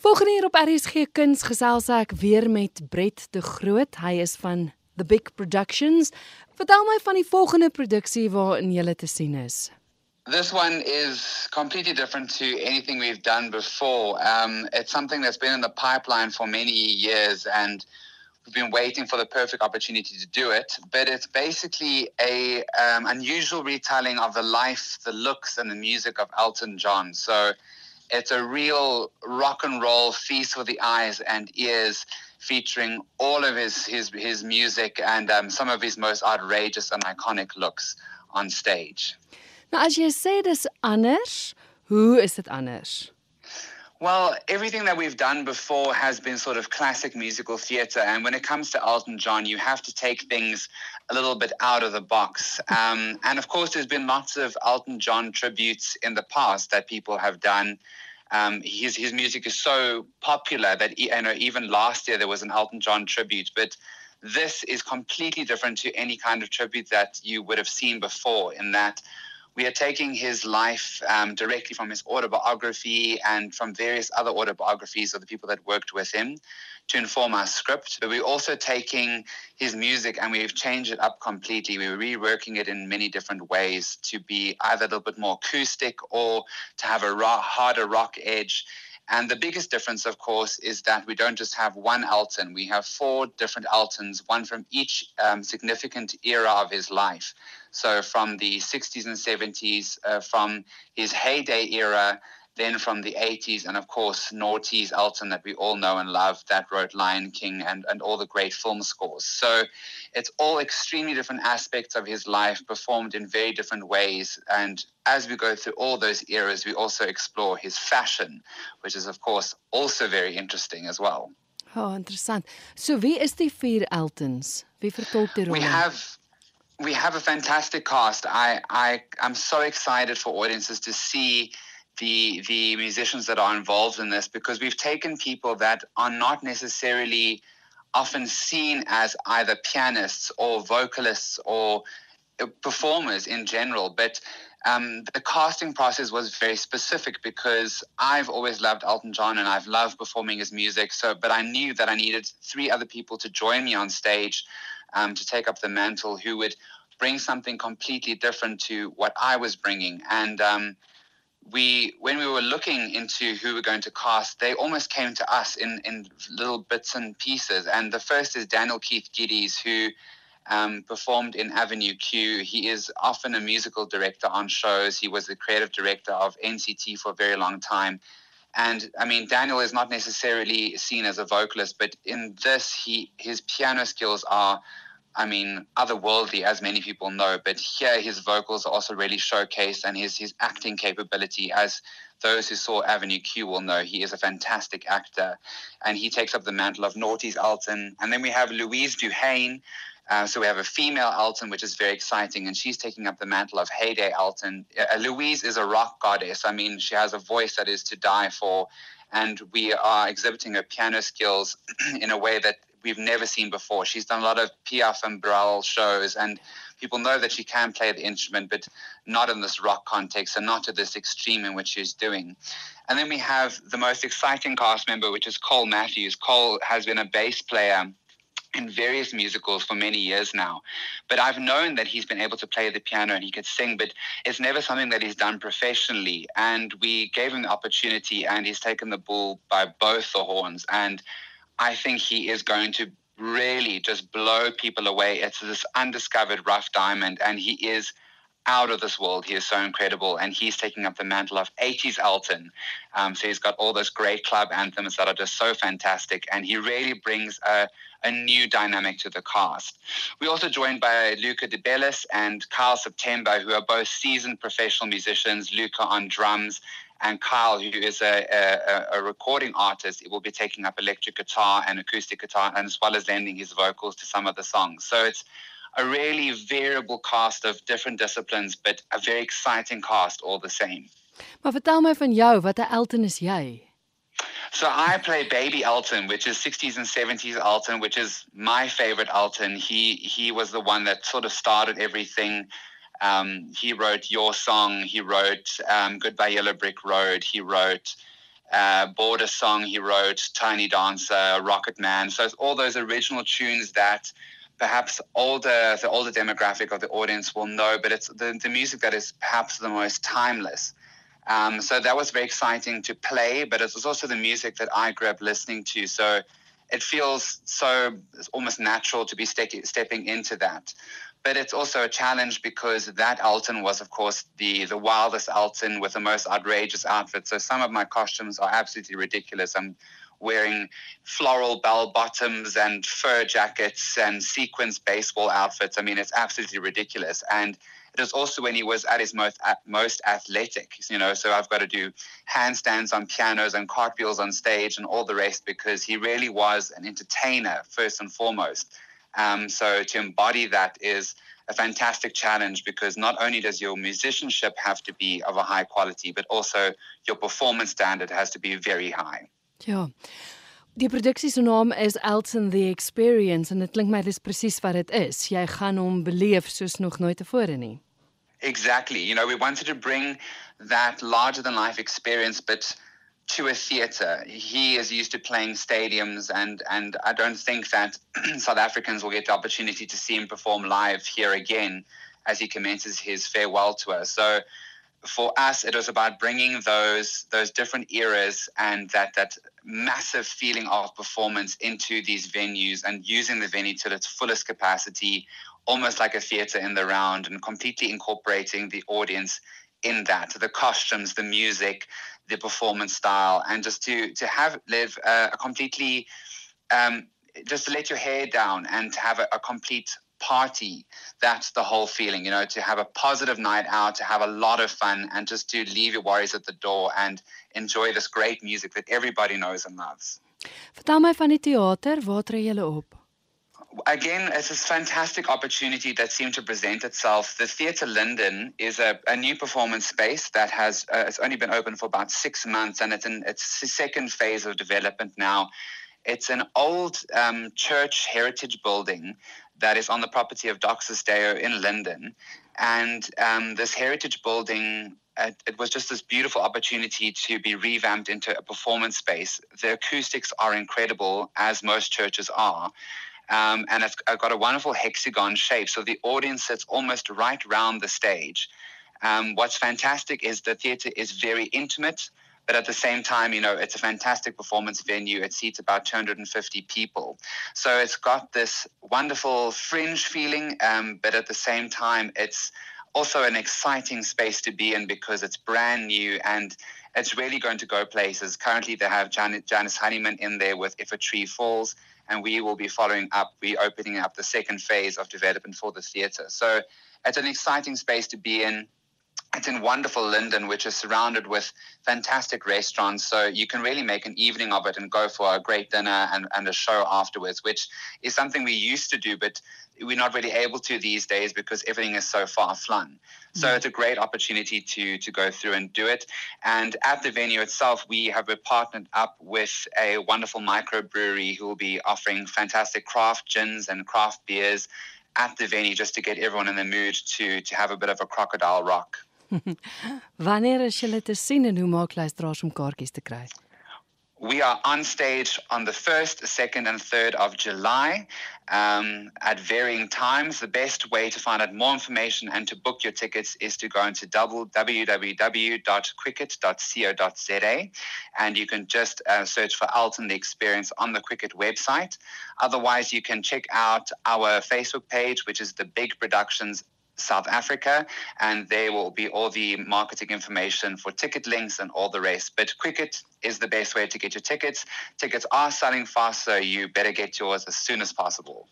Volgende hier op RSG Kuns gesels ek weer met Brett de Groot. Hy is van The Big Productions. Vertel my van die volgende produksie waarin jy te sien is. This one is completely different to anything we've done before. Um, it's something that's been in the pipeline for many years, and we've been waiting for the perfect opportunity to do it. But it's basically a um, unusual retelling of the life, the looks, and the music of Elton John. So it's a real rock and roll feast for the eyes and ears, featuring all of his his his music and um, some of his most outrageous and iconic looks on stage. Nou as jy sê dis anders, hoe is dit anders? Well, everything that we've done before has been sort of classic musical theatre. And when it comes to Elton John, you have to take things a little bit out of the box. Um, and of course, there's been lots of Elton John tributes in the past that people have done. Um, his, his music is so popular that you know, even last year there was an Elton John tribute. But this is completely different to any kind of tribute that you would have seen before, in that we are taking his life um, directly from his autobiography and from various other autobiographies of the people that worked with him to inform our script. But we're also taking his music and we've changed it up completely. We're reworking it in many different ways to be either a little bit more acoustic or to have a rock, harder rock edge. And the biggest difference, of course, is that we don't just have one Elton. We have four different Eltons, one from each um, significant era of his life. So from the 60s and 70s, uh, from his heyday era, then from the 80s, and of course, Noughties Elton that we all know and love that wrote Lion King and, and all the great film scores. So it's all extremely different aspects of his life performed in very different ways. And as we go through all those eras, we also explore his fashion, which is, of course, also very interesting as well. Oh, interessant. So wie is die vier Eltons? Wie vertolk die? We have we have a fantastic cast. I I I'm so excited for audiences to see the the musicians that are involved in this because we've taken people that are not necessarily often seen as either pianists or vocalists or uh, performers in general, but um, the casting process was very specific because I've always loved Elton John and I've loved performing his music. So, but I knew that I needed three other people to join me on stage um, to take up the mantle who would bring something completely different to what I was bringing. And um, we, when we were looking into who we're going to cast, they almost came to us in, in little bits and pieces. And the first is Daniel Keith Giddies, who um, performed in Avenue Q. He is often a musical director on shows. He was the creative director of NCT for a very long time. And I mean, Daniel is not necessarily seen as a vocalist, but in this, he his piano skills are, I mean, otherworldly, as many people know. But here, his vocals are also really showcased, and his his acting capability, as those who saw Avenue Q will know, he is a fantastic actor, and he takes up the mantle of Noughties Elton. And then we have Louise Duhane, uh, so we have a female Elton, which is very exciting, and she's taking up the mantle of Heyday Elton. Uh, Louise is a rock goddess. I mean, she has a voice that is to die for, and we are exhibiting her piano skills in a way that we've never seen before. She's done a lot of Piaf and Brel shows, and people know that she can play the instrument, but not in this rock context and not to this extreme in which she's doing. And then we have the most exciting cast member, which is Cole Matthews. Cole has been a bass player in various musicals for many years now. But I've known that he's been able to play the piano and he could sing, but it's never something that he's done professionally. And we gave him the opportunity and he's taken the bull by both the horns. And I think he is going to really just blow people away. It's this undiscovered rough diamond, and he is out of this world. He is so incredible, and he's taking up the mantle of 80s Elton. Um, so he's got all those great club anthems that are just so fantastic, and he really brings a, a new dynamic to the cast. We're also joined by Luca De Bellis and Kyle September, who are both seasoned professional musicians. Luca on drums, and Kyle, who is a, a, a, recording artist, will be taking up electric guitar and acoustic guitar, and as well as lending his vocals to some of the songs. So it's a really variable cast of different disciplines, but a very exciting cast all the same. Maar vertel my van jou, watter Elton is jy? So I play Baby Elton, which is 60s and 70s Elton, which is my favorite Elton. He he was the one that sort of started everything. Um, he wrote Your Song. He wrote um, Goodbye Yellow Brick Road. He wrote uh, Border Song he wrote, Tiny Dancer, Rocket Man. So it's all those original tunes that perhaps older the older demographic of the audience will know, but it's the, the music that is perhaps the most timeless. Um, so that was very exciting to play, but it was also the music that I grew up listening to. So it feels so almost natural to be ste- stepping into that. But it's also a challenge because that Elton was, of course, the the wildest Elton with the most outrageous outfit. So some of my costumes are absolutely ridiculous. I'm wearing floral bell bottoms and fur jackets and sequins baseball outfits. I mean, it's absolutely ridiculous. And it was also when he was at his most most athletic, you know. So I've got to do handstands on pianos and cartwheels on stage and all the rest because he really was an entertainer first and foremost. Um, so to embody that is a fantastic challenge because not only does your musicianship have to be of a high quality, but also your performance standard has to be very high. Ja. Die produksie se naam is Elton the Experience en dit klink my dis presies wat dit is. Jy gaan hom beleef soos nog nooit tevore nie. Exactly. You know, we wanted to bring that larger than life experience but to a theatre. He is used to playing stadiums, and and I don't think that South Africans will get the opportunity to see him perform live here again as he commences his farewell tour. So. For us, it was about bringing those those different eras and that that massive feeling of performance into these venues and using the venue to its fullest capacity, almost like a theater in the round, and completely incorporating the audience in that the costumes the music the performance style and just to to have live a, a completely um, just to let your hair down and to have a, a, complete party that's the whole feeling you know to have a positive night out to have a lot of fun and just to leave your worries at the door and enjoy this great music that everybody knows and loves. Vertel my van die teater waar tree julle op again, it's this fantastic opportunity that seemed to present itself. The Theatre Linden is a, a new performance space that has uh, it's only been open for about six months, and it's in its second phase of development now. It's an old um, church heritage building that is on the property of Doxa Deo in Linden, and um, this heritage building. Uh, it was just this beautiful opportunity to be revamped into a performance space. The acoustics are incredible, as most churches are um, and it's got a wonderful hexagon shape. So the audience sits almost right round the stage. Um, what's fantastic is the theatre is very intimate, but at the same time, you know, it's a fantastic performance venue. It seats about 250 people. So it's got this wonderful fringe feeling, um, but at the same time, it's also an exciting space to be in because it's brand new and it's really going to go places. Currently, they have Jan- Janice Honeyman in there with If a Tree Falls and we will be following up. We're opening up the second phase of development for the theatre. So it's an exciting space to be in. It's in wonderful Linden, which is surrounded with fantastic restaurants. So you can really make an evening of it and go for a great dinner and, and a show afterwards, which is something we used to do, but we're not really able to these days because everything is so far flung. So mm-hmm. it's a great opportunity to to go through and do it. And at the venue itself, we have partnered up with a wonderful microbrewery who will be offering fantastic craft gins and craft beers at the venue just to get everyone in the mood to to have a bit of a crocodile rock. Wanneer is julle te sien en hoe maak luisteraars om kaartjies te kry? we are on stage on the 1st, 2nd, and 3rd of July um, at varying times. The best way to find out more information and to book your tickets is to go into www.quicket.co.za and you can just uh, search for Elton the Experience on the Quicket website. Otherwise, you can check out our Facebook page, which is the Big Productions South Africa, and there will be all the marketing information for ticket links and all the rest. But Quicket is the best way to get your tickets. Tickets are selling fast, so you better get yours as soon as possible.